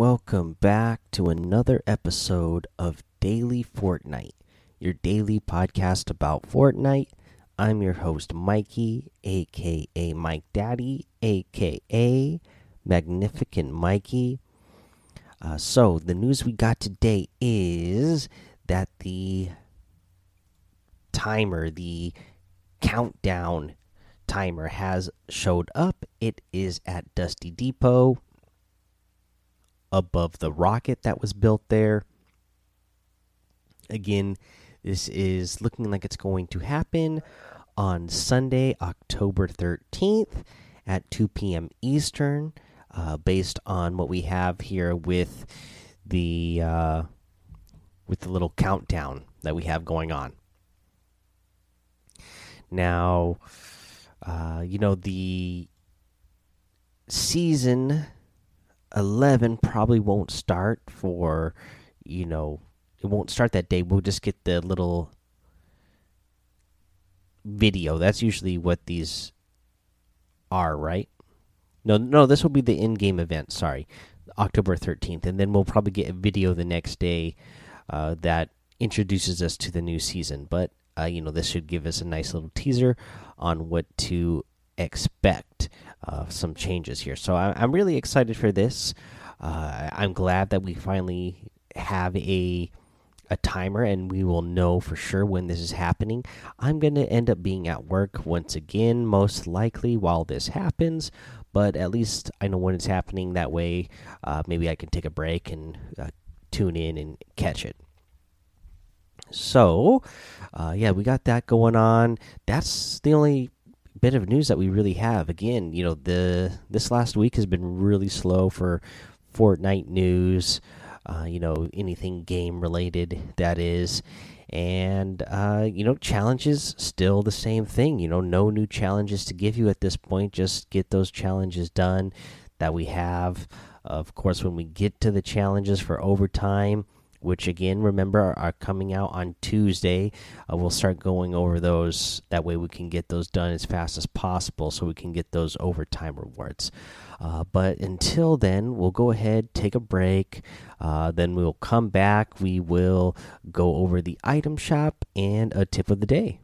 Welcome back to another episode of Daily Fortnite, your daily podcast about Fortnite. I'm your host, Mikey, aka Mike Daddy, aka Magnificent Mikey. Uh, so, the news we got today is that the timer, the countdown timer, has showed up. It is at Dusty Depot above the rocket that was built there. Again, this is looking like it's going to happen on Sunday, October 13th at 2 p.m. Eastern, uh, based on what we have here with the uh, with the little countdown that we have going on. Now, uh, you know the season 11 probably won't start for you know it won't start that day. We'll just get the little video. That's usually what these are right? No no this will be the in-game event sorry october 13th and then we'll probably get a video the next day uh, that introduces us to the new season. But uh, you know this should give us a nice little teaser on what to expect uh, some changes here. So I, am really excited for this. Uh, I'm glad that we finally have a a timer and we will know for sure when this is happening. I'm going to end up being at work once again, most likely while this happens, but at least I know when it's happening. That way, uh, maybe I can take a break and uh, tune in and catch it. So, uh, yeah, we got that going on. That's the only bit of news that we really have. Again, you know, the this last week has been really slow for Fortnite news. Uh, you know, anything game related that is, and uh, you know, challenges still the same thing. You know, no new challenges to give you at this point. Just get those challenges done that we have. Of course, when we get to the challenges for overtime which again remember are, coming out on Tuesday. Uh, we'll start going over those. That way we can get those done as fast as possible, so we can get those overtime rewards. Uh, but until then, we'll go ahead, take a break. Uh, then we'll come back. We will go over the item shop and a tip of the day.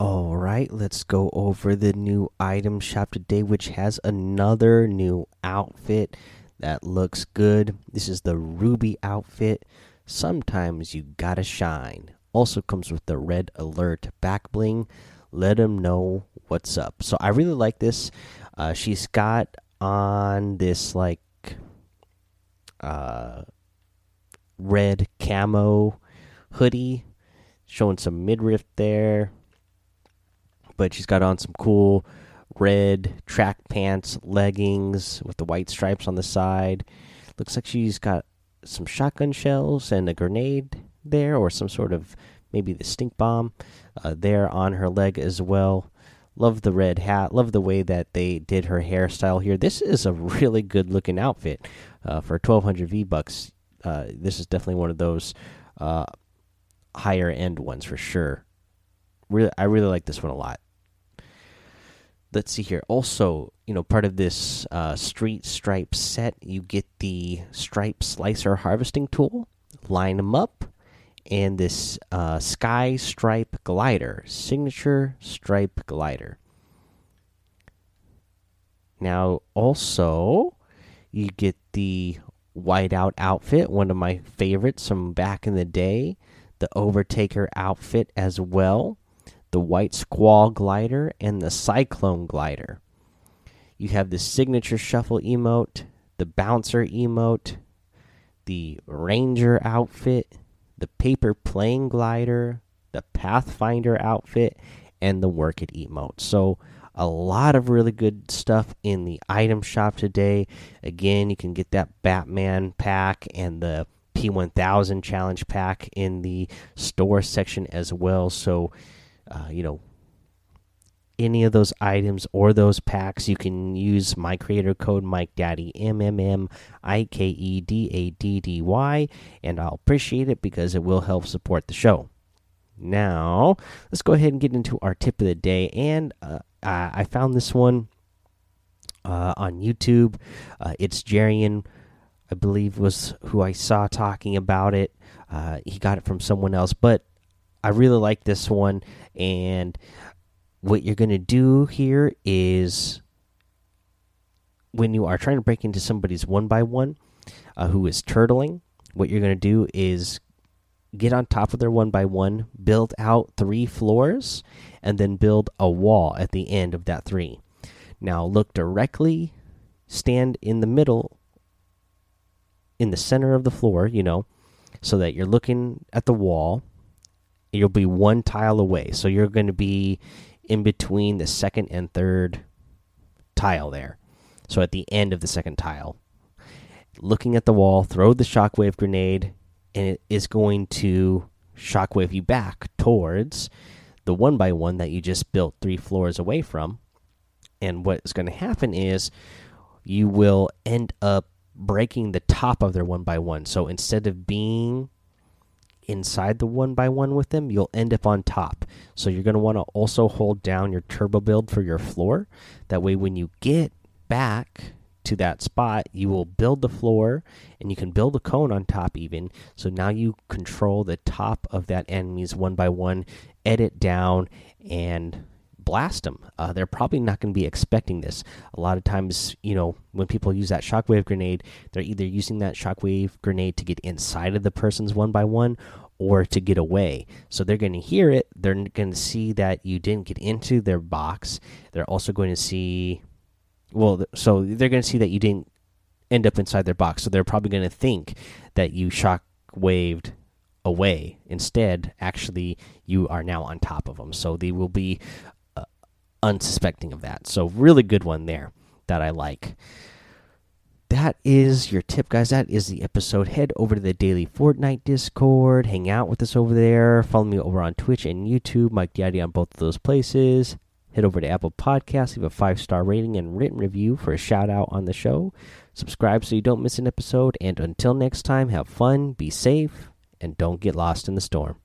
All right, let's go over the new item shop today, which has another new outfit that looks good. This is the Ruby outfit. Sometimes you gotta shine. Also comes with the red alert back bling. Let them know what's up. So I really like this. Uh, she's got on this like uh, red camo hoodie, showing some midriff there. But she's got on some cool red track pants, leggings with the white stripes on the side. Looks like she's got some shotgun shells and a grenade there, or some sort of maybe the stink bomb uh, there on her leg as well. Love the red hat. Love the way that they did her hairstyle here. This is a really good looking outfit uh, for 1200 V bucks. Uh, this is definitely one of those uh, higher end ones for sure. Really, I really like this one a lot let's see here. Also, you know, part of this uh, street stripe set, you get the stripe slicer harvesting tool. Line them up, and this uh, sky stripe glider, signature stripe glider. Now, also, you get the whiteout outfit, one of my favorites from back in the day. The Overtaker outfit as well the White Squall glider, and the Cyclone glider. You have the signature shuffle emote, the bouncer emote, the ranger outfit, the paper plane glider, the pathfinder outfit, and the work it emote. So a lot of really good stuff in the item shop today. Again, you can get that Batman pack and the P1000 challenge pack in the store section as well. So uh, you know, any of those items or those packs, you can use my creator code Mike Daddy M M M I K E D A D D Y, and I'll appreciate it because it will help support the show. Now, let's go ahead and get into our tip of the day, and uh, I found this one uh, on YouTube. Uh, it's Jarian I believe was who I saw talking about it. Uh, he got it from someone else, but I really like this one. And what you're going to do here is when you are trying to break into somebody's one by one uh, who is turtling, what you're going to do is get on top of their one by one, build out three floors, and then build a wall at the end of that three. Now look directly, stand in the middle, in the center of the floor, you know, so that you're looking at the wall. You'll be one tile away. So you're going to be in between the second and third tile there. So at the end of the second tile. Looking at the wall, throw the shockwave grenade, and it is going to shockwave you back towards the one by one that you just built three floors away from. And what's going to happen is you will end up breaking the top of their one by one. So instead of being inside the one by one with them, you'll end up on top. So you're going to want to also hold down your turbo build for your floor. That way, when you get back to that spot, you will build the floor and you can build a cone on top even. So now you control the top of that enemy's one by one, edit down, and blast them. Uh, they're probably not going to be expecting this. A lot of times, you know, when people use that shockwave grenade, they're either using that shockwave grenade to get inside of the person's one by one or to get away. So they're going to hear it. They're going to see that you didn't get into their box. They're also going to see well, so they're going to see that you didn't end up inside their box. So they're probably going to think that you shock waved away. Instead, actually, you are now on top of them. So they will be unsuspecting of that. So, really good one there that I like. That is your tip, guys. That is the episode. Head over to the Daily Fortnite Discord. Hang out with us over there. Follow me over on Twitch and YouTube. Mike Daddy on both of those places. Head over to Apple Podcasts, leave a five star rating and written review for a shout out on the show. Subscribe so you don't miss an episode. And until next time, have fun, be safe, and don't get lost in the storm.